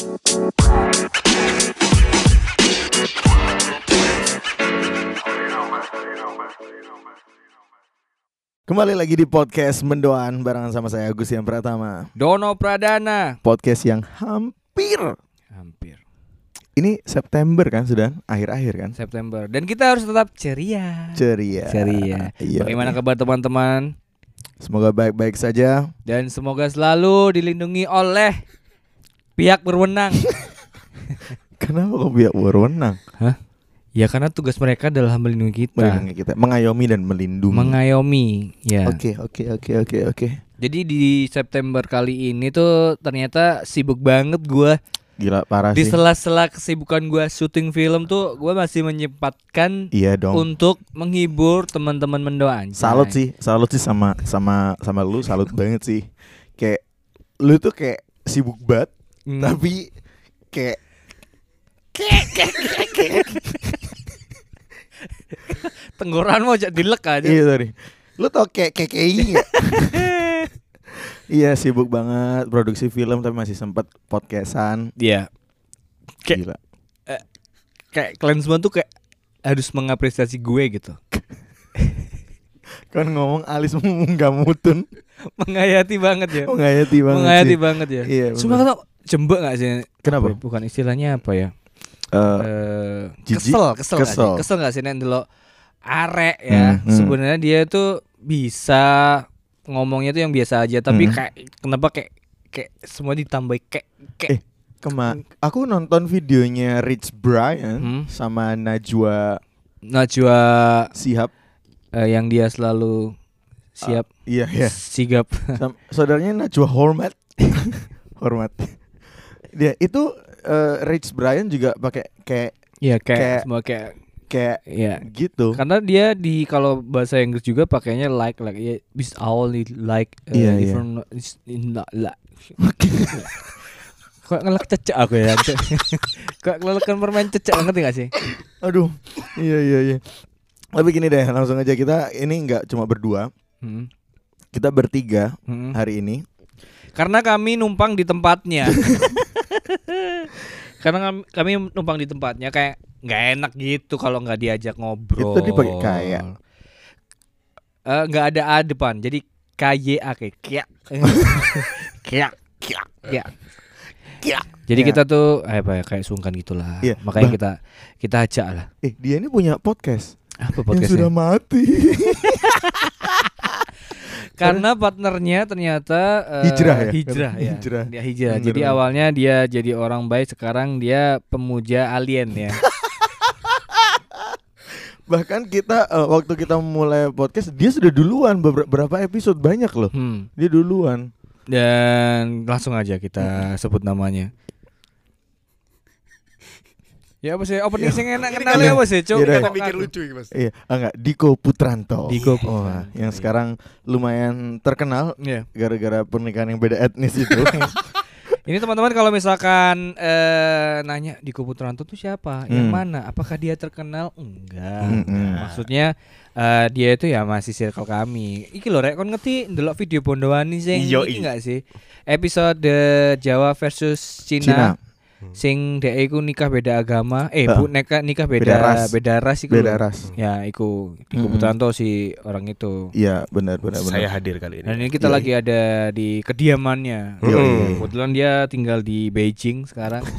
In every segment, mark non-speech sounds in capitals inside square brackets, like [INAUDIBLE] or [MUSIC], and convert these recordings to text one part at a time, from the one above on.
Kembali lagi di podcast Mendoan barengan sama saya Agus yang Pratama. Dono Pradana. Podcast yang hampir Hampir ini September kan sudah akhir-akhir kan. September dan kita harus tetap ceria. Ceria. Ceria. Iya. Bagaimana kabar teman-teman? Semoga baik-baik saja. Dan semoga selalu dilindungi oleh pihak berwenang. [LAUGHS] Kenapa kok biar berwenang? ya karena tugas mereka adalah melindungi kita. Melindungi kita, mengayomi dan melindungi. Mengayomi, ya. Oke, oke, oke, oke, oke. Jadi di September kali ini tuh ternyata sibuk banget gua. Gila parah Di sih. sela-sela kesibukan gua syuting film tuh gua masih menyempatkan Iya dong. untuk menghibur teman-teman mendoan. Salut sih, salut sih sama sama sama lu, salut banget sih. Kayak lu tuh kayak sibuk banget, Hmm. tapi kayak Tenggoran mau jadi dilek aja. Iya sorry. Lu tau kayak KKI nggak? Iya sibuk banget produksi film tapi masih sempet podcastan. Iya. Kayak Gila. kayak kalian semua tuh kayak harus mengapresiasi gue gitu. [LAUGHS] Kan ngomong alis [LAUGHS] nggak mutun, Menghayati banget ya. menghayati banget. Menghayati sih. banget ya. Iya, Cuma bener. Jembek gak sih? Kenapa? Apa ya? Bukan istilahnya apa ya? Eh, jijik? kesel, kesel, Kesel. Gak sih? Kesel gak sih nek ndelok arek ya. Hmm, hmm. Sebenarnya dia tuh bisa ngomongnya tuh yang biasa aja, tapi Hmm. kayak kenapa kayak kayak semua ditambah kayak kayak Eh, Kema aku nonton videonya Rich Brian Hmm. sama Najwa Najwa Sihab. eh, yang dia selalu siap Iya iya. sigap. Sam- saudaranya Najwa Hormat. [LAUGHS] Hormat. Dia itu eh, Rich Brian juga pakai kayak Iya kayak, Kayak- semua kayak kayak ya gitu. karena dia di kalau bahasa Inggris juga pakainya like like ya bis only like uh, iya. different is- in la- la- kok ngelak cecek aku ya [LAUGHS] kok ngelakkan permain cecek ngerti gak sih Aduh. Iya iya iya. Tapi gini deh, langsung aja kita ini nggak cuma berdua, Hmm, kita bertiga hmm. hari ini. karena kami numpang di tempatnya [LAUGHS] [LAUGHS] karena kami, numpang di tempatnya kayak nggak enak gitu kalau nggak diajak ngobrol Itu tadi pakai kayak. Eh, nggak ada a depan jadi KYA kayak kiak [LAUGHS] kiak kiak kiak Kiak. jadi Ya. kita tuh eh, apa ya kayak sungkan gitulah Iya, makanya bah- kita kita ajak lah Eh, dia ini punya podcast, apa yang podcastnya sudah mati. [LAUGHS] karena partnernya ternyata eh, Hijrah ya? hijrah ya Hijrah. dia hijrah Bener, jadi bener. awalnya dia jadi orang baik sekarang dia pemuja alien ya [LAUGHS] Bahkan kita eh, waktu kita mulai podcast, dia sudah duluan beber- berapa episode banyak loh. hmm. Dia duluan. dan langsung aja kita sebut namanya ya apa sih opening sing enak kenalnya apa sih cuk Kita mikir lucu ini mas Iya, enggak Diko Putranto. Diko Oh, Putranto, yang iya. sekarang lumayan terkenal Iya. gara-gara pernikahan yang beda etnis itu. [LAUGHS] Ini teman-teman kalau misalkan eh, nanya di Putranto tuh siapa? Yang Hmm. mana? Apakah dia terkenal? Enggak. Mm-mm. Maksudnya eh, dia itu ya masih circle kami. Iki lho rek kon ngerti ndelok video Bondowani sing Iya, iki iya. enggak sih? Episode Jawa versus Cina. Cina. Sing dhek iku nikah beda agama. Eh. Bu nikah nikah Beda beda ras. beda ras iku. Beda ras. Ya, iku di Mm-mm. Putranto si orang itu. Iya, benar benar benar. Saya hadir kali Dan ini ini kita Iya. lagi ada di kediamannya. Iya, iya. Kebetulan dia tinggal di Beijing sekarang. [LAUGHS]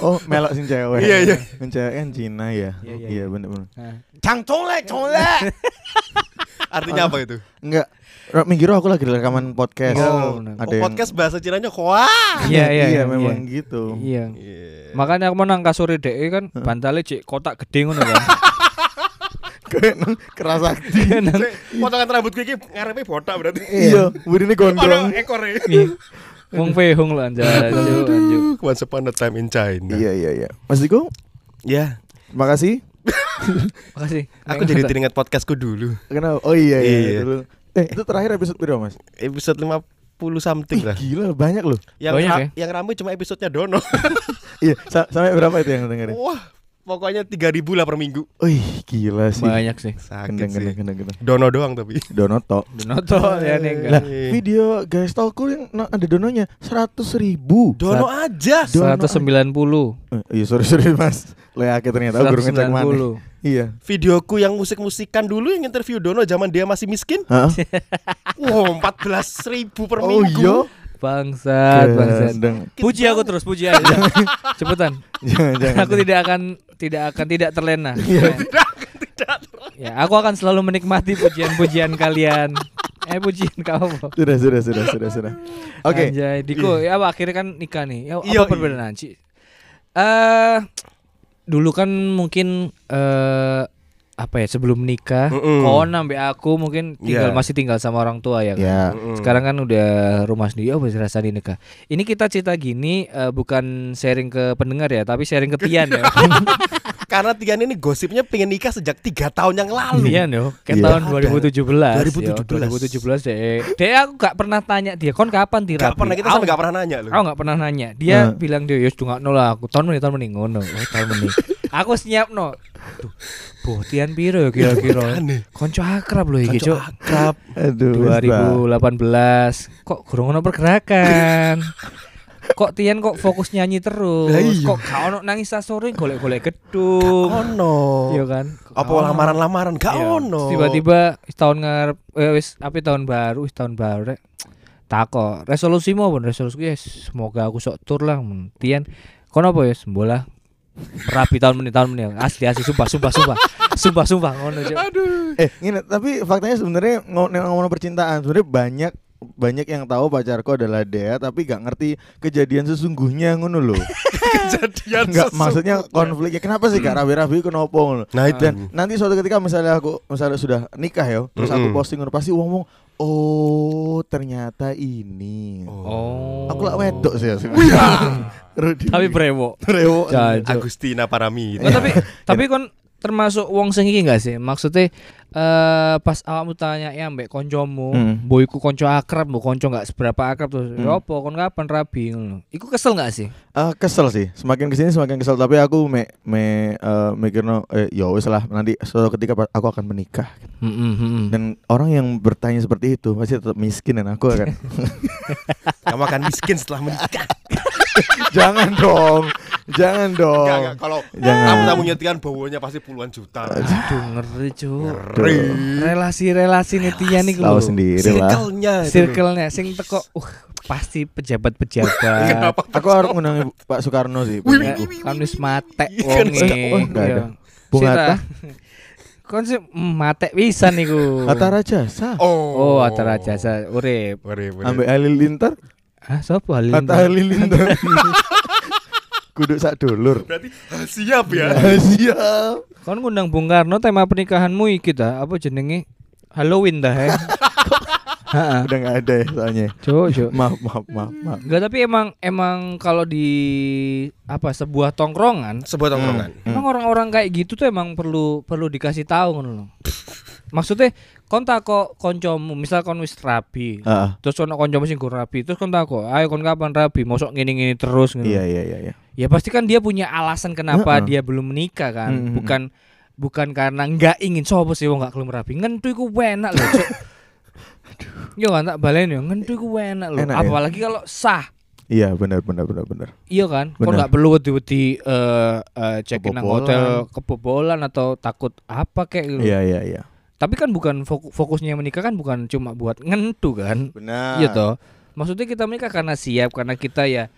Oh, melok sing cewek. Iya, iya. Cewek kan Cina ya. Iya, iya, Iya, iya. benar benar. Nah, Cang Congle Congle [LAUGHS] Artinya apa itu? Enggak. Ra- Minggu aku lagi rekaman podcast. Oh, benar. ada Oh, yang podcast bahasa Cinanya koa Iya, iya, iya, memang iya. gitu. Iya. Iya. Makanya aku mau nang kasur dhek kan bantalnya cek kotak gede ngono kan. [LAUGHS] Kerasa. Sik, Potongan rambut gue ini ngarepe botak berarti Iya, burine Ono gondrong. ekor e. Wong fehung lah anjir, anjir, anjir. Once upon a time in China Iya, iya, iya. Mas Diko, Ya makasih. [LAUGHS] Makasih. Aku jadi teringat podcastku dulu Kenapa? Oh iya iya, Iya. dulu. Eh, itu terakhir episode berapa, Mas? Episode 50 something Ih, lah gila banyak loh. Yang Banyak ra- ya? yang ramai cuma episodenya Dono Iya, sa- sampai berapa itu yang dengerin? Wah Pokoknya 3000 lah per minggu. Wih, gila sih. Banyak sih. Sakit Gendeng, sih. gendeng, gendeng, gendeng. Dono doang tapi. [LAUGHS] Donoto. Donoto [LAUGHS] ya nih enggak. Lah, video guys talku yang ada dononya seratus ribu. Dono aja. Dono 190. Eh, iya sorry sorry mas. Lo ya ternyata aku guru ngecek mana. 190. Iya. Videoku yang musik-musikan dulu yang interview Dono zaman dia masih miskin. Hah? [LAUGHS] Wow, 14 ribu per Oh minggu. iya. Bangsat, bangsat. Gendeng. Puji aku terus, puji aja. Cepetan. Jangan jangan. Aku tidak akan tidak akan tidak terlena. [LAUGHS] Iya. Ya, aku akan selalu menikmati pujian-pujian kalian. Eh pujian kamu. Sudah sudah sudah sudah sudah. Oke. Anjay, Diko, ya apa, akhirnya kan nikah nih. Ya, Iya, apa perbedaan sih? Eh dulu kan mungkin eh apa ya sebelum nikah, Mm-mm. kau nambah aku mungkin tinggal Iya. masih tinggal sama orang tua ya kan. Ya. Mm-mm. Sekarang kan udah rumah sendiri, oh bisa rasa di nikah. Ini kita cerita gini eh, bukan sharing ke pendengar ya, tapi sharing ke Tian ya. [LAUGHS] Karena Tian ini gosipnya pengen nikah sejak tiga tahun yang lalu. Tian yo, ke Iya. tahun Ada. 2017. 2017. 2017 deh. Dia aku gak pernah tanya dia, kon kapan tira? Gak pernah kita sampai gak pernah nanya loh. Aku gak pernah nanya. Dia Nah. bilang dia yus dunga lah aku tahun menit tahun menit ngono. Oh, tahun menit. [LAUGHS] aku siap no. Duh, Boh, tian piro ya kira-kira? Aneh. Konco akrab loh iki, Kanca Cuk. akrab. Aduh. wis, Mbak. 2018 kok kurang ono pergerakan [LAUGHS] kok Tian kok fokus nyanyi terus Lah iya. kok gak ono nangis sore golek-golek gedung Ono. iya kan Apa gak lamaran-lamaran gak Iya. ono. tiba-tiba wis tahun ngarep eh, wis apa tahun baru wis tahun baru rek tako resolusimu apa resolusi ya semoga aku sok tur lah. Tian kono apa ya sembola rapi tahun menit tahun menit asli asli. Sumpah sumpah sumpah. Sumpah sumpah. Ngono Cuk. Eh, ini tapi faktanya sebenarnya ngo- ngomong percintaan sebenarnya banyak banyak yang tahu pacarku adalah Dea tapi gak ngerti kejadian sesungguhnya ngono loh. [LAUGHS] Kejadian Enggak maksudnya konfliknya kenapa sih gak rabi-rabi kenapa ngono. Nah itu. Dan nanti suatu ketika misalnya aku misalnya sudah nikah ya, terus aku posting ngono pasti wong ngomong, "Oh, ternyata ini." oh Aku lah wedok sih. [LAUGHS] Tapi brewo Rewo. Jancuk. Agustina Parami. Nggak, tapi tapi [LAUGHS] kon termasuk wong sing iki gak sih? Maksudnya eh pas awakmu tanya ya mbek koncomu, Hmm. mbok iku konco akrab, mbok konco gak seberapa akrab terus. Hmm. Ya apa kon kapan rabi ngono. Iku kesel gak sih? Ah, kesel sih. Semakin ke sini semakin kesel. Tapi aku me me eh, mikirno eh ya wis lah nanti suatu ketika aku akan menikah. Heeh, heeh. Dan orang yang bertanya seperti itu pasti tetap miskin dan aku akan [LAUGHS] Kamu akan miskin setelah menikah. [LAUGHS] jangan dong, jangan dong. Enggak, enggak. Kalau Jangan. kamu tamu nyetikan bawanya pasti puluhan juta. Aduh ngeri cu. Ngeri. Relasi-relasi netian iku Tahu sendiri lah. Circle-nya. Circle-nya sing teko uh pasti pejabat-pejabat. [LAUGHS] Aku harus ngundang Pak Soekarno sih. Kan wis mate wonge. oh, enggak ada. Iya. [LAUGHS] Bung Sita. Hatta? [LAUGHS] Kon sih mm, mate pisan niku. Hatta Rajasa. Oh. Oh, Hatta Rajasa urip. Boleh. Ambek Halilintar. Ah, sapa Halil? Hatta Halilintar. Kudu sak dulur. Berarti ah, siap ya. [LAUGHS] Siap. Kon ngundang Bung Karno tema pernikahanmu iki ta, apa jenenge? Halloween dah ya. Heeh. Udah nggak ada ya soalnya. Cuk, cuk. Maaf, maaf, maaf, maaf. Enggak tapi emang emang kalau di apa sebuah tongkrongan Sebuah tongkrongan. Hmm. emang orang-orang kayak gitu tuh emang perlu perlu dikasih tahu ngono loh. Maksudnya kon kok koncomu, misal kon wis rabi, Ah, terus ono koncomu sing rabi, terus kon kok, ayo kon kapan rabi, mosok ngene-ngene terus ngono. iya, iya, iya, iya. Ya pasti kan dia punya alasan kenapa Heeh. dia belum menikah kan, Mm-mm. bukan bukan karena nggak ingin sopo sih wong nggak kelem rapi. Ngentu iku enak loh, Cuk. Yo kan tak balen yo, ngentu iku enak loh. Enak ya? Apalagi kalau sah. Iya, benar, benar, benar, benar. Iya kan? Kok Benar. nggak perlu wedi-wedi eh eh, check-in nang Kebobolan. hotel kebobolan atau takut apa kayak gitu. Iya, iya, iya. Tapi kan bukan foku- fokusnya menikah kan bukan cuma buat ngentu kan. Benar. Iya toh. Maksudnya kita menikah karena siap karena kita ya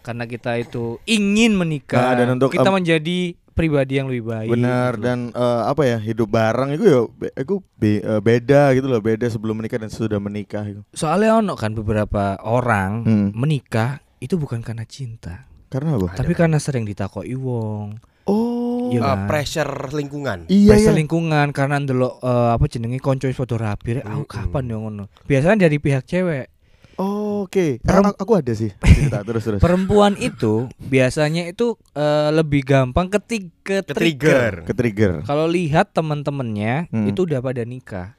karena kita itu ingin menikah. Nah, dan untuk, kita em, menjadi pribadi yang lebih baik. Benar gitu. dan eh, apa ya hidup bareng itu ya itu be- eh, beda gitu loh beda sebelum menikah dan sesudah menikah itu soalnya ono kan beberapa orang Hmm. menikah itu bukan karena cinta, karena apa? tapi karena sering ditakoi wong. Oh Iya kan? pressure lingkungan. iya Pressure iya lingkungan karena ndelok eh, apa jenenge konco wis padha rapi, rek, aku kapan yo ngono. Biasanya dari pihak cewek. Oke Perem- Karena aku ada sih cerita [LAUGHS] terus terus Perempuan itu biasanya itu eh, lebih gampang ketik ke trigger. Ke-trigger. ke trigger Kalau lihat teman-temannya Hmm. itu udah pada nikah.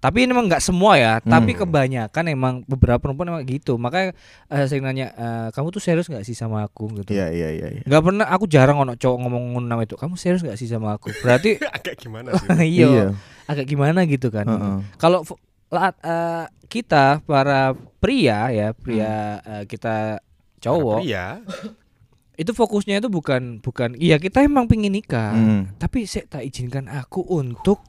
Tapi ini emang nggak semua ya, tapi Hmm. kebanyakan emang beberapa perempuan emang gitu. Makanya eh, saya nanya, eh, kamu tuh serius nggak sih sama aku gitu? Iya iya iya. iya. Nggak pernah, aku jarang ono cowok ngomong nama itu. Kamu serius nggak sih sama aku? Berarti [LAUGHS] Agak gimana sih? [LAUGHS] iya, agak gimana gitu kan? Heeh. Kalau eh, kita para pria ya, pria eh, kita cowok Iya. [LAUGHS] itu fokusnya itu bukan bukan iya kita emang pingin nikah, Hmm. tapi saya tak izinkan aku untuk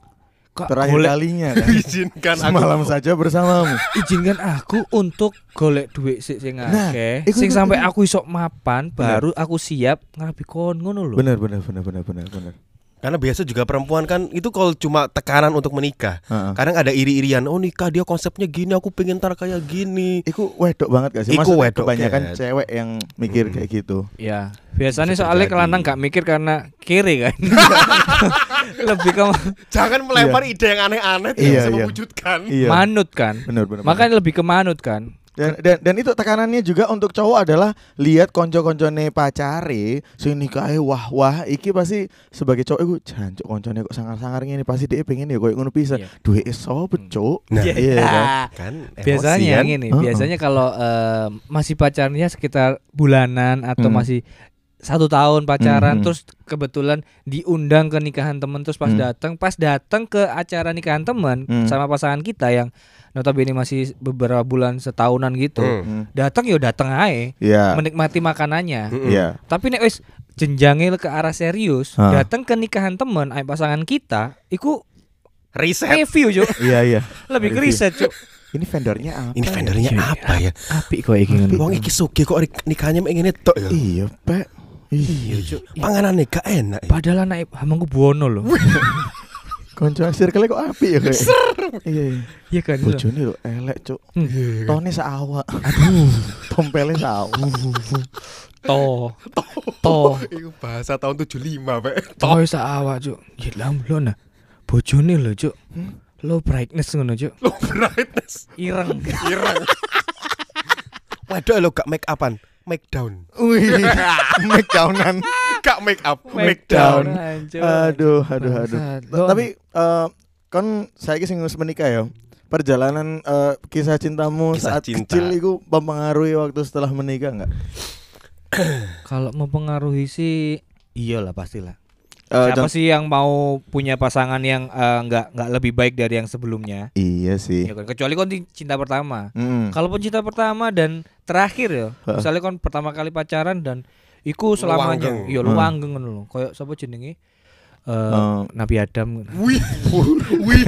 kok Terakhir golek kalinya [LAUGHS] kan. Izinkan aku. Semalam saja bersamamu. [LAUGHS] izinkan aku untuk golek duit sik sing Nah, akeh, sing sampai aku isok mapan baru aku siap ngerapi kon ngono lho. Benar benar benar benar benar benar. Karena biasa juga perempuan kan itu kalau cuma tekanan untuk menikah. Heeh. Kadang ada iri-irian, oh nikah dia konsepnya gini, aku pengen ntar kayak gini. Iku wedok banget gak sih? Iku wedok, kebanyakan Kat. cewek yang mikir Hmm. kayak gitu. Ya, biasanya Bisa soalnya kelanang gak mikir karena kiri kan. [LAUGHS] Lebih ke Jangan melempar ide yang aneh-aneh tidak Iya, bisa iya. mewujudkan. Iya. manut kan. Benar benar. Makanya lebih ke manut kan. Dan, dan dan itu tekanannya juga untuk cowok adalah lihat konco-koncone pacare sing nikahe wah wah iki pasti sebagai cowok iku jancuk koncone kok sangar-sangar ngene pasti dia pengen ya koyo ngono pisan. Iya. Duwe sapa cuk? Nah, Iya kan? kan emosi biasanya kan? gini, Heeh. biasanya kalau eh, masih pacarnya sekitar bulanan atau Hmm. masih satu tahun pacaran Hmm. terus kebetulan diundang ke nikahan temen terus pas Hmm. datang pas datang ke acara nikahan temen Hmm. sama pasangan kita yang notabene masih beberapa bulan setahunan gitu Hmm. Hmm. datang yo datang ae Iya. menikmati makanannya Mm-mm. Iya. tapi nek wis jenjangnya ke arah serius Hah. datang ke nikahan temen ae pasangan kita iku Riset. review Cuk. [LAUGHS] Iya iya. lebih ke riset Cuk. Ini vendornya apa? Ini ya? vendornya apa ya? apik kok iki ngono. Wong iki sugih kok nikahnya mek ngene tok ya. Iya, Pak. Iya, Cuk. Panganane gak enak. ya. Padahal anak hamangku buono loh. [LAUGHS] Konco circle kok apik ya kayak. Iya, iya. Iya kan. Bojone lho elek, Cuk. Hmm. Tone saawak. Aduh, [LAUGHS] tompele saawak. [LAUGHS] To. To. Iku bahasa tahun 75, Pak. To sak awak, Cuk. Ya lamblon nah. Bojone lho, Cuk. Low brightness ngono, Cuk. Low brightness. Ireng. Ireng. Waduh lo gak make upan, make down. Wih, [LAUGHS] make downan. Gak make up. Make down. Aduh, aduh, aduh. Lo- Tapi eh, kan saya sing wis menikah ya. Perjalanan eh, kisah cintamu Kisah saat cinta. kecil itu mempengaruhi waktu setelah menikah nggak? kalau mempengaruhi sih iyalah pastilah. Eh, Siapa dan- sih yang mau punya pasangan yang eh, nggak nggak lebih baik dari yang sebelumnya? Iya sih. Ya kan? Kecuali kon cinta pertama. Mm. Kalaupun cinta pertama dan terakhir ya, misalnya kon pertama kali pacaran dan iku selamanya, Luwanggeng. iya Heeh. luwanggeng ngono lho. Kayak sapa jenenge? Eh, Eh, Nabi Adam. Wih, wih,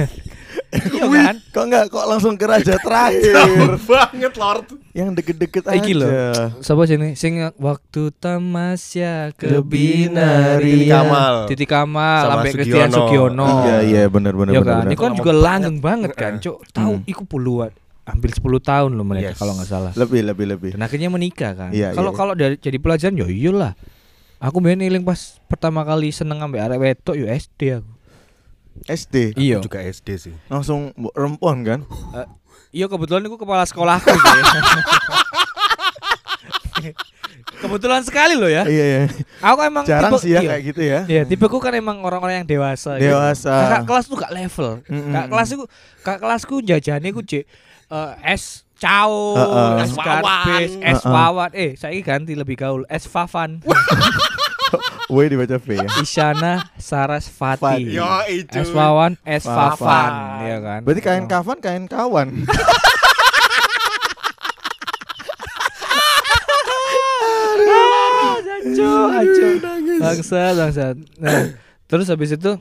Iya kan? Kok nggak kok langsung ke raja terakhir jauh banget Lord. yang deket-deket Iki aja. lho. Sapa jenenge? Sing waktu tamasya ke Ke binari. Titik Kamal. Titik Kamal sampai Christian Sugiono. Sugiono. Iya iya benar benar Ya benar. kan, itu kan juga langgeng banget kan, Cuk. Tahu Hmm. iku puluhan, hampir 10 tahun loh mereka Yes. kalau nggak salah. Lebih lebih lebih. Dan akhirnya menikah kan. Iya, Kalau iya. kalau dari jadi pelajaran ya iyalah. Aku main iling pas pertama kali seneng ambek arek wedok yo SD aku. SD Iya. Juga SD sih. langsung rempon kan? [LAUGHS] Iya kebetulan aku kepala sekolahku gitu ya. kebetulan sekali loh ya. Iya iya. Aku emang Jarang tipe- sih ya iya. kayak gitu ya. Ya, tipeku kan emang orang-orang yang dewasa. gitu. Dewasa. Kakak kelas tuh gak level. Mm-mm. Kakak kelas tuh kakak kelasku jajane ku cek eh, es cao, Heeh. es garbis, Wawan. es Heeh. wawan. Eh, saya ganti lebih gaul, es fafan. W dibaca V ya. Isyana Sarasvati. Fati. Yo, itu. Es wawan, es Fafan. fafan, ya kan. Berarti kain kafan kain kawan. Acu, acu. Bangsa, bangsa. Nah, terus habis itu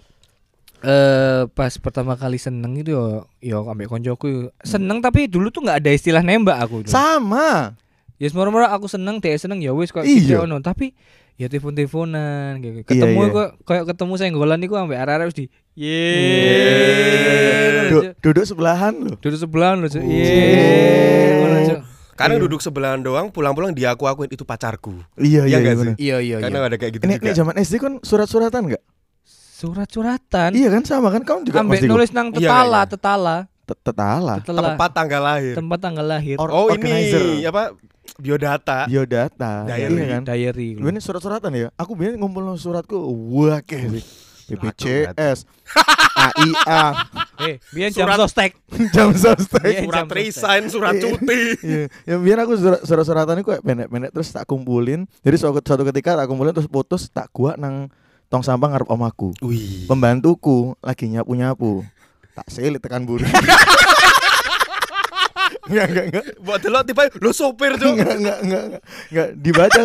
eh pas pertama kali seneng itu yo yo ambek koncoku seneng tapi dulu tuh nggak ada istilah nembak aku tuh. Sama. Ya semua aku seneng, dia seneng ya wis kok Iya. gitu ono. Tapi ya telepon-teleponan gitu. Iya, Ketemu iya. kok kayak ketemu senggolan iku ambek arek-arek wis di Iya. ye. Du- duduk sebelahan loh. Duduk sebelahan. Iya. Ye. Cuk. Kadang duduk sebelahan doang, pulang-pulang dia aku akuin itu pacarku. Iya Iya iya, iya. Iya iya Karena iya. ada kayak gitu Ini, juga. ini zaman SD kan surat-suratan nggak? Surat-suratan. Iya kan sama kan kamu juga Ambek pasti nulis nang Iya, tetala, iya. tetala, Tet- tetala. tetala. tempat tanggal lahir. tempat tanggal lahir. Or- oh organizer. ini apa biodata. Biodata. Diary. Iya kan? diary. Lu ini surat-suratan ya? Aku biasanya ngumpul suratku wah kayak sih. BPJS, AIA, Eh, biar jam Surat- sostek. [LAUGHS] jam sostek. Surat resign, surat Iya. cuti. Iya, ya biar aku surat surat-suratan kayak pendek-pendek terus tak kumpulin. Jadi suatu, suatu ketika tak kumpulin terus putus tak gua nang tong sampah ngarep omaku. Wih. Pembantuku lagi nyapu-nyapu. Tak selit tekan buri. [LAUGHS] Enggak, enggak, enggak. Buat delok tiba lo sopir, Cuk. Enggak, enggak, enggak, enggak. Enggak dibaca.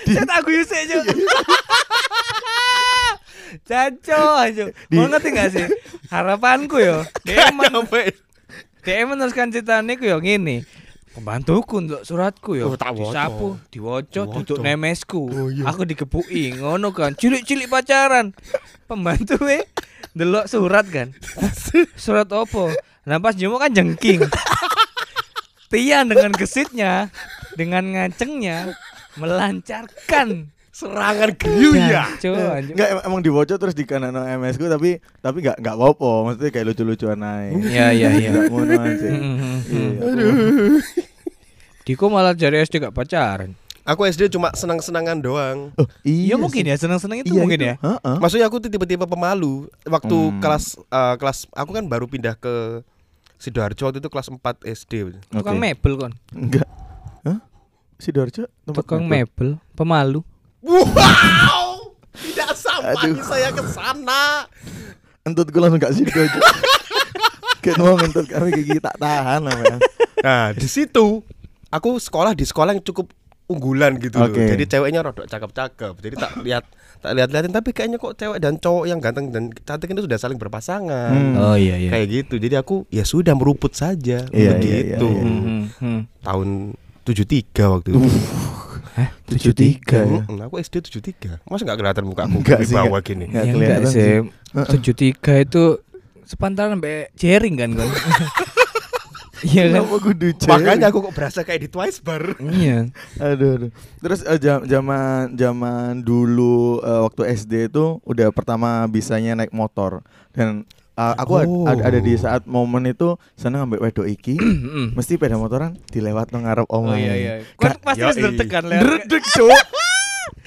Di, Saya tak guyu sih, Cuk. [LAUGHS] Caco aja. Di- Mau ngerti gak sih? Harapanku yo. Dia dia meneruskan ceritanya ku yo ngene. Pembantuku untuk suratku yo Oh, tak disapu, diwoco, Woco. duduk nemesku. Oh, iya. Aku dikepuki ngono kan. Cilik-cilik pacaran. Pembantu e delok surat kan. [LAUGHS] Surat opo? Nah pas jemu kan jengking. Tian dengan gesitnya, dengan ngacengnya melancarkan serangan geyu ya. Jancuk, anjing. enggak emang, emang dibaca terus di kanan MS ku tapi tapi enggak enggak apa-apa. Maksudnya kayak lucu-lucuan aja. [LAUGHS] Iya iya iya. Enggak ngono aja. [LAUGHS] Mhm. Iya. Diko malah dari SD gak pacaran. Aku SD cuma senang-senangan doang. Oh, Iya iya mungkin ya senang-senang itu Iya, mungkin itu. ya. Heeh. Maksudnya aku tuh tipe-tipe pemalu. Waktu Hmm. kelas eh, kelas aku kan baru pindah ke Sidoarjo waktu itu kelas 4 SD. Tukang mebel kon. Enggak. Hah? Sidoarjo tempat Tukang mebel? mebel, pemalu. Wow! Tidak sampai Aduh. saya ke sana. Entut gue langsung gak sido aja. [LAUGHS] Kayak mau ngentut kami gigi tak tahan lah ya. Nah, di situ aku sekolah di sekolah yang cukup unggulan gitu loh. Oke. Jadi ceweknya rodok cakep-cakep. Jadi tak [LAUGHS] lihat tak lihat-lihatin tapi kayaknya kok cewek dan cowok yang ganteng dan cantik itu sudah saling berpasangan. Hmm. Oh iya iya. Kayak gitu. Jadi aku ya sudah meruput saja Iya, begitu. iya, iya, iya. Hmm, hmm. Tahun 73 waktu itu. Hah? Tujuh tiga ya. Aku SD 73. Masa enggak kelihatan muka aku Enggak di sih, bawah gini? Nggak Ya kelihatan sih. Tujuh tiga itu sepantaran sampai jaring kan kon. [LAUGHS] Iya kan? Kenapa kudu cewek? Makanya aku kok berasa kayak di Twice bar. Iya. [LAUGHS] Aduh, aduh. Terus eh, jam- zaman zaman dulu eh, waktu SD itu udah pertama bisanya naik motor dan eh, aku ad- Oh. ad- ada di saat momen itu seneng ambil wedok iki [CLEARS THROAT] mesti pada motoran dilewat nang ngarep Oh omah. iya iya. Kon pasti wis. Dredeg, Cuk.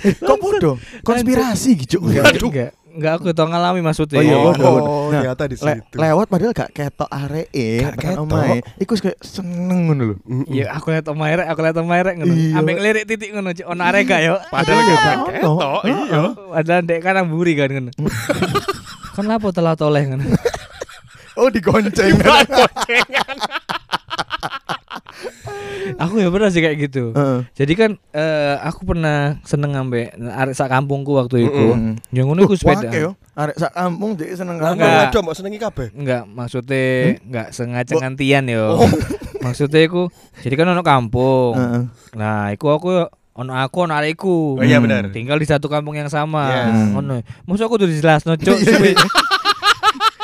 Eh, [LAUGHS] kok bodoh? Konspirasi gitu. Enggak, enggak. Enggak aku tau ngalami maksudnya. Oh iya, Oh, oh, Nah, ternyata di Le- situ. lewat padahal gak ketok areke Gak tekan ketok. omahe. Iku kayak seneng ngono lho. Iya, aku lihat Om Mairek, aku lihat Om Mairek ngono. Iya. Ambek ngelirik titik ngono. Ono arek gak yo. Padahal Iya, gak ketok, iya. Padahal dek kan buri kan ngono. Kan lapo telah toleh ngono. Oh digonceng. Aku ya pernah sih kayak gitu. Heeh. Jadi kan eh, aku pernah seneng ambek arek sak kampungku waktu itu. Mm-mm. Yang ngono iku sepeda. Yo. Arek sak kampung jadi seneng Enggak. kampung. Enggak, mau senengi kabeh. Enggak, maksudnya enggak sengaja ngantian yo. [LAUGHS] Maksudnya iku jadi kan ono kampung. Heeh. Nah, iku aku ono aku ono arekku. Oh, iya Hmm. benar. Tinggal di satu kampung yang sama. Yes. Ngono. Masa aku udah dijelasno, Cuk. [LAUGHS]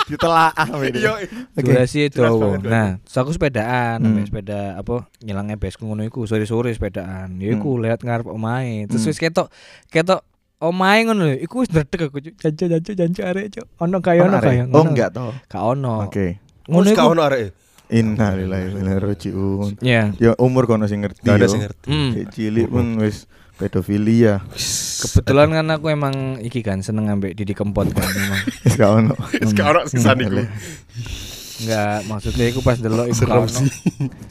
Ditelaah. Iya. Oke. Durasi itu. jelas banget, Nah, terus aku sepedaan, Hmm. sepeda apa nyelangnya besku ngono iku sore-sore sepedaan. Ya iku Hmm. lihat ngarep omahe. Terus Hmm. wis ketok ketok omahe ngono lho. Iku wis ndredeg aku. Cuk. Jancu jancu jancu arek, Cuk. Ono kaya ono kaya. Oh enggak toh. Ka ono. Oke. Ngono iku. ono arek. Innalillahi wa inna ilaihi rajiun. Ya. Ya umur kono sing ngerti. Ada sing ngerti. Hmm. Kayak cilik pun wis pedofilia. Kebetulan kan aku emang iki kan seneng ambek Didi Kempot kan [LAUGHS] memang. Wis gak ono. Wis gak ono sisan iku. Enggak, maksudnya aku pas delok iku gak ono.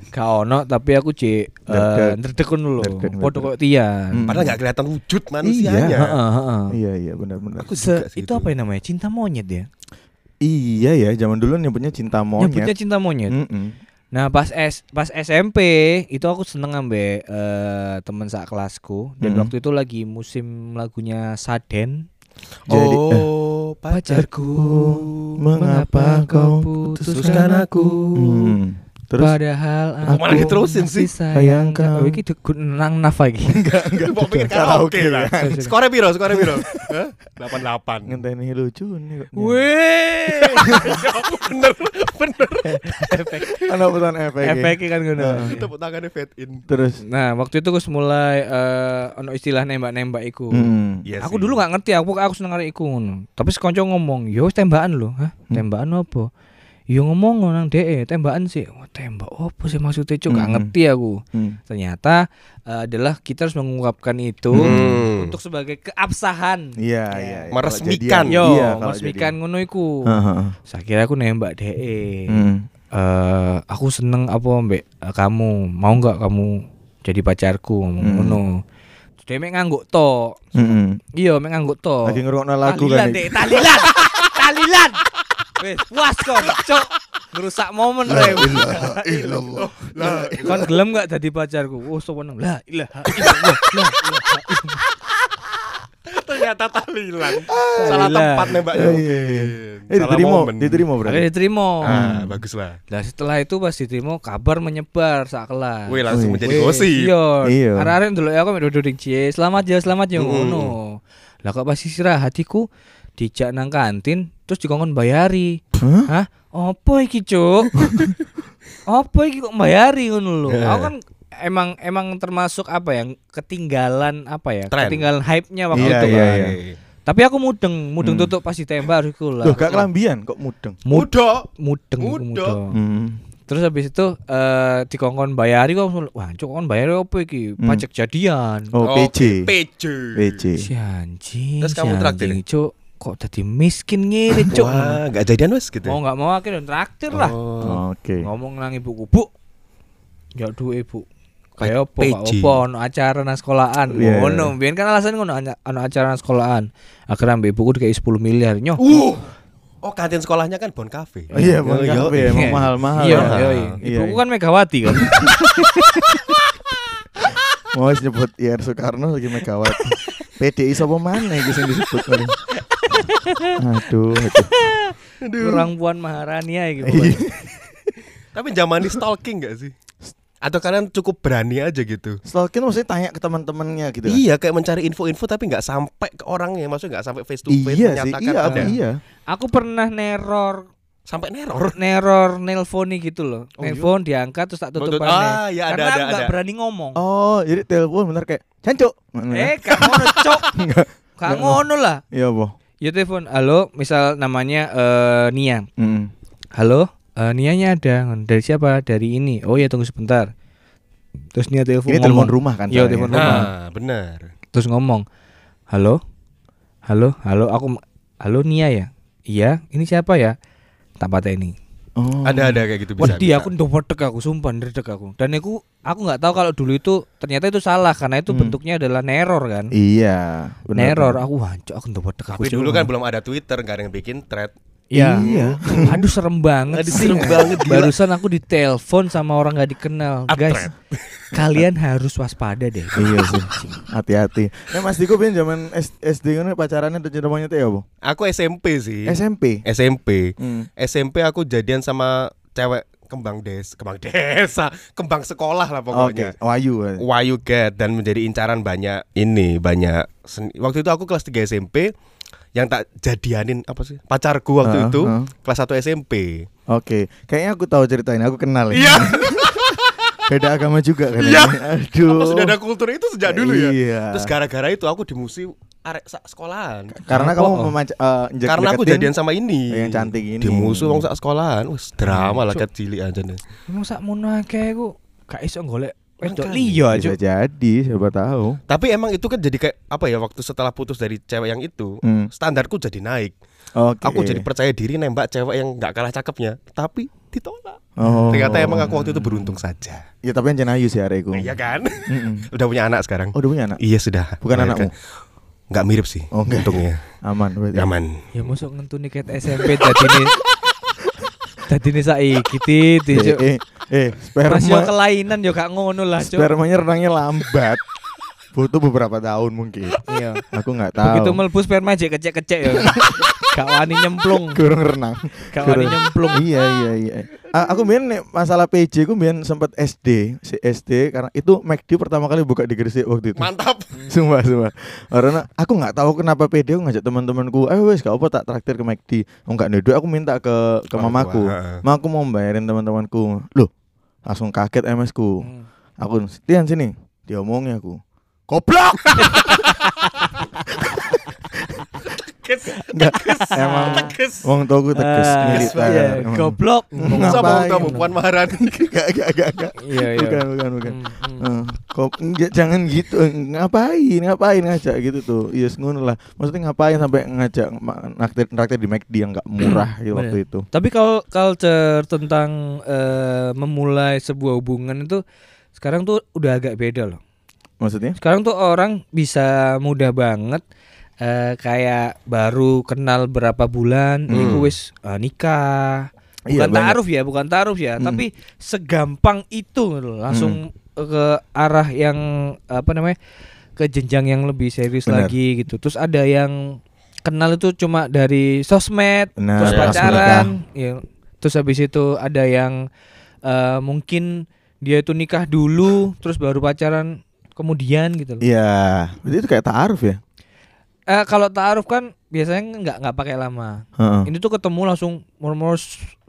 Gak ono, tapi aku cek eh ngono lho. Padha ndredeg. kok Tian. Hmm. Padahal gak kelihatan wujud manusianya. Heeh, heeh. Iya iya benar-benar. Aku itu apa yang namanya? Cinta monyet ya? Iya ya, zaman dulu nyebutnya cinta Nyebutnya monyet. cinta monyet. Nah, pas S pas SMP itu aku seneng ambek eh temen sak kelasku dan Hmm. waktu itu lagi musim lagunya Saden. Jadi, eh, oh, pacarku. mengapa kau putuskan aku? Hmm. Terus Padahal Aku aku malah diterusin sih. masih sayang kau. Oh, iki dukun nang naf lagi. [LAUGHS] enggak enggak Mau pikir Karaoke lah. Skornya piro? Skornya piro? [LAUGHS] Hah? 88. ngenteni lucu nih kok. Weh. [LAUGHS] bener, bener. Efek Ana pesan efek. efeknya kan ngono. Tepuk tangannya fade in. Terus Nah, waktu itu aku mulai eh ono istilah nembak-nembak iku. Hmm. Iya aku sih. dulu nggak ngerti aku aku seneng arek iku ngono. Tapi sekonco ngomong, "Yo wis tembakan lho." Hah? Hmm. Tembakan apa? Yo ngomong nang DE tembakan sih. Wah, tembak apa sih maksudnya cuk? Gak Mm-mm. ngerti aku. Hmm. Ternyata eh, adalah kita harus mengungkapkan itu Hmm. untuk sebagai keabsahan. Iya, Ya. iya. iya. Meresmikan. Kalau jadian. Yo, Iya, meresmikan ngono iku. Heeh. Saya kira aku nembak DE. Hmm. eh aku seneng apa mbak eh, kamu mau nggak kamu jadi pacarku ngomong Hmm. ngono dia mek ngangguk to Mm-mm. iya mek ngangguk to Lagi ngerungokno lagu talilan kan. talilan [LAUGHS] talilan wes puas kon cok ngerusak momen La re ilaha illallah. La kon gelem nggak jadi pacarku oh so seneng la ilaha illallah la ilaha Ternyata tahlilan. Salah tempat nembaknya. Iya, iya, iya. Eh diterima, diterima Oke berarti. diterima Ah, bagus lah. Nah setelah itu pas diterima kabar menyebar sak kelas Wih, langsung menjadi gosip. Iya. Arek-arek ndelok aku duduk cie, selamat ya, selamat ya ngono. Lah kok pas istirahat hatiku dijak nang kantin terus dikongkon bayari. Hah? Hah? Apa iki, Cuk? [LAUGHS] Apa iki kok bayari ngono lho. Eh. Aku kan emang emang termasuk apa ya? Ketinggalan apa ya? Tren. Ketinggalan hype-nya waktu Iya, itu iya, kan. iya. Tapi aku mudeng, mudeng Hmm. tutup pas ditembak harus iku lah. Loh, gak kelambian kok mudeng. Mud- Muda. mudeng, mudeng. Hmm. Terus habis itu eh dikongkon bayari kok langsung, wah cuk kon bayari apa iki? Hmm. Pajak jadian. Oh, PJ. PJ. PJ. Si anjing. Terus si kamu traktir? Cuk. Kok tadi miskin ngene, Cuk. Wah, enggak jadian wes gitu. Mau nggak mau akhirnya traktir lah. Oh. Oke. Ngomong nang ibuku, Bu. Ya duwe, Bu. Kayak apa. Apa ono acara nang sekolahan. Iya. Ngono, biyen kan alasan ngono ono acara nang sekolahan. Akhirnya mbak ibuku dikasih 10 miliar. Nyoh. Uh. Oh, kantin sekolahnya kan Bon Cafe. Oh, iya, Bon Oh, Cafe, emang Iya. mahal-mahal. Iya, ya. iya. Iya, Ibuku iya. kan Megawati kan. [LAUGHS] Mau nyebut IR Soekarno lagi Megawati. [LAUGHS] PDI sapa mana iki sing disebut kali. Aduh, aduh. Kurang Puan Maharani ya gitu. Iya. Tapi zaman ini stalking gak sih? Atau kalian cukup berani aja gitu? Stalking maksudnya tanya ke teman-temannya gitu. kan? Iya, kayak mencari info-info tapi nggak sampai ke orangnya, maksudnya nggak sampai face to face Iya sih, menyatakan iya, ada. iya. Aku pernah neror Sampai neror. neror nelponi gitu loh. Oh, iya? Nelpon diangkat terus tak tutup. Ah, iya, ada, Karena ada, nggak berani ngomong. Oh, jadi telepon bener kayak cancuk. Eh, ngono, Cok. Gak Enggak. ngono lah. Iya, boh. Ya telepon, halo, misal namanya eh, Nia. Hmm. Halo, eh, Nianya ada. Dari siapa? Dari ini. Oh ya tunggu sebentar. Terus Nia telepon Ini telepon rumah kan? Iya, soalnya. telepon rumah. Nah, benar. Terus ngomong, halo, halo, halo, aku, halo Nia ya. Iya, ini siapa ya? Tak patah ini. Oh. Ada ada kayak gitu bisa. Wedi aku ndopedek aku sumpah ndredeg aku. Dan aku aku nggak tahu kalau dulu itu ternyata itu salah karena itu Hmm. bentuknya adalah neror kan. Iya, bener. Neror aku hancur aku ndopedeg aku. Tapi dulu kan belum ada Twitter, nggak ada yang bikin thread. Ya. Iya. Aduh serem banget Aduh, sih. serem banget, gila. Barusan aku ditelepon sama orang nggak dikenal. Atret. Guys, kalian harus waspada deh. iya sih. Hati-hati. Nah, Mas Diko ben zaman SD kan pacarannya tuh cinta monyet ya, Bu? Aku SMP sih. SMP. SMP. Hmm. SMP aku jadian sama cewek kembang des, kembang [LAUGHS] desa, kembang sekolah lah Oke, pokoknya. Wayu. Why you get dan menjadi incaran banyak ini banyak seni- waktu itu aku kelas 3 SMP yang tak jadianin apa sih pacarku waktu Heeh, itu heeh. kelas 1 SMP Oke, kayaknya aku tahu cerita ini. Aku kenal ini. Iya. [LAUGHS] Beda agama juga kan. Iya. ini. Aduh. apa sudah ada kultur itu sejak dulu ya Iya. terus gara-gara itu aku dimusi arek sekolahan Karena kamu Oh. memanca injek- karena aku jadian sama ini yang cantik ini. dimusuh wong sak sekolahan wes drama lah kecil aja nih Emang sak mono akeh aku gak iso golek wedok Makanya. liya Bisa aja. jadi, siapa tahu. tapi emang itu kan jadi kayak apa ya waktu setelah putus dari cewek yang itu Hmm. standarku jadi naik Oke. aku jadi percaya diri nembak cewek yang nggak kalah cakepnya tapi ditolak Oh. ternyata emang aku waktu itu beruntung saja Ya tapi yang jenayu sih areku. Iya kan? [LAUGHS] Udah punya anak sekarang. Oh, udah punya anak. Iya sudah. Bukan anakmu. Nggak mirip sih. Oh, enggak. Untungnya Aman berarti. aman. Ya mosok ngentuni ket SMP dadine dadine saiki tit Eh, eh, eh, Mas yo sperma, kelainan yo gak ngono lah, Cuk. spermanya renangnya lambat. Butuh beberapa tahun mungkin. Iya. Aku nggak tahu. Begitu mlebu sperma jek kecek-kecek ya. [LAUGHS] Gak wani nyemplung, kurang renang. gak wani nyemplung. iya iya iya. A- aku nih masalah PJ aku biar sempat SD, si SD karena itu McD pertama kali buka di Gresik waktu itu. Mantap. [LAUGHS] Sumpah, sumpah. Karena aku nggak tahu kenapa PD aku ngajak teman-temanku, "Eh wes, gak apa tak traktir ke McD." Oh enggak nih, aku minta ke ke Orang mamaku. aku mau bayarin teman-temanku. Loh, langsung kaget MS ku. Hmm. Aku, "Tian sini." Diomongnya aku. Goblok. [LAUGHS] Enggak, emang wong tuaku tegas iya, emang. goblok. Sama ngapain? kamu Puan Maharani. [LAUGHS] Enggak, enggak, enggak, enggak. Iya, iya. Bukan, bukan, bukan. Hmm, hmm. Eh, kok jangan gitu ngapain ngapain ngajak gitu tuh yes ngono lah maksudnya ngapain sampai ngajak naktir naktir di McD yang nggak murah gitu waktu Bener. itu Tapi kalau culture tentang eh, memulai sebuah hubungan itu sekarang tuh udah agak beda loh. maksudnya Sekarang tuh orang bisa mudah banget eh, kayak baru kenal berapa bulan, Hmm. iku wis eh, nikah. Iya, Bukan banyak. taruh ya, bukan taruh ya, Hmm. tapi segampang itu gitu langsung ke arah yang apa namanya? ke jenjang yang lebih serius Benar. lagi gitu. Terus ada yang kenal itu cuma dari sosmed, Benar, terus pacaran, ya. Terus habis itu ada yang eh, mungkin dia itu nikah dulu, terus baru pacaran kemudian gitu loh. iya berarti itu kayak taaruf ya Eh kalau taaruf kan biasanya nggak nggak pakai lama. Heeh. Ini tuh ketemu langsung murmur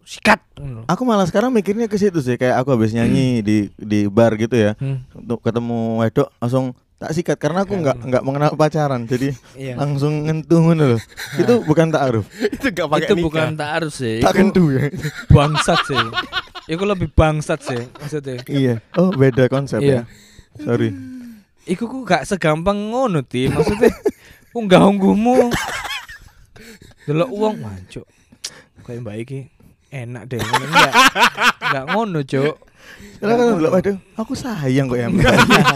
sikat. gitu aku malah sekarang mikirnya ke situ sih kayak aku habis nyanyi di di bar gitu ya Hmm. untuk ketemu wedok langsung tak sikat karena aku nggak nggak mengenal pacaran jadi Iya. langsung ngentuh ngono loh itu bukan taaruf itu gak pakai itu nikah. bukan taaruf sih. tak Itu kentu ya bangsat sih. Itu lebih bangsat sih maksudnya. iya oh beda konsep Iya. ya sorry Iku ku gak segampang ngono ti maksudnya [LAUGHS] unggah ungguhmu delok uang mancuk kayak mbak iki enak deh enggak enggak ngono cuk Karena kan dulu, waduh, aku sayang kok ya.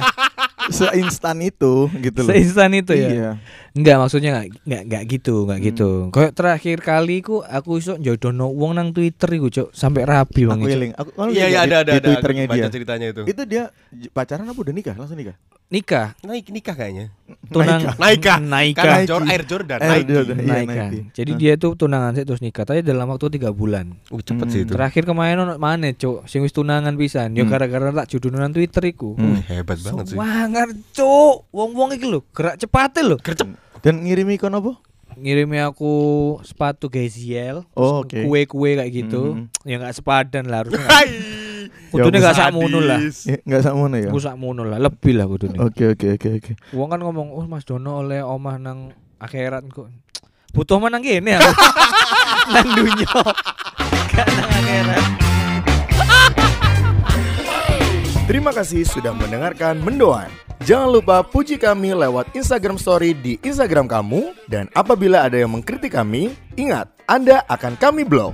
[LAUGHS] Seinstan itu gitu loh. seinstan itu ya Iya. Enggak maksudnya enggak enggak enggak gitu enggak Hmm. gitu kayak terakhir kali ku aku iso jodohno uang nang Twitter iku cuk sampai Aku eling. Aku kalau Iya lihat iya ada ada di ada. Twitternya Baca dia. ceritanya itu. Itu dia pacaran apa udah nikah? Langsung nikah. nikah Naik nikah kayaknya. tunang Naika. naika Kan. Jor Air Jordan. Air. Jordan. Iya, naika jadi dia tuh tunangan sih terus nikah tapi dalam waktu tiga bulan Uh, cepet Hmm, sih itu. Terakhir kemarin ono mana cuk sing wis tunangan pisan yo Hmm. gara-gara tak judunan Twitter iku. Hmm. Hebat banget sih. Wangar cuk, wong-wong iki lho gerak cepate lho. Gercep. Dan ngirimi kon apa? Ngirimi aku sepatu Gaziel, Oh, oke. kue-kue kayak gitu. Mhm. Ya enggak sepadan lah harusnya. Hai. Kudune Ya, enggak sakmono lah. Ya, enggak sakmono ya. Aku sakmono lah, lebih lah kudune. Oke oke oke oke. Wong kan ngomong, "Oh, Mas Dono oleh omah nang akhirat kok." Butuh mana kene aku. [LAUGHS] nang dunya. Gak nang akhirat. Terima kasih sudah mendengarkan Mendoan. Jangan lupa puji kami lewat Instagram Story di Instagram kamu dan apabila ada yang mengkritik kami, ingat Anda akan kami blok.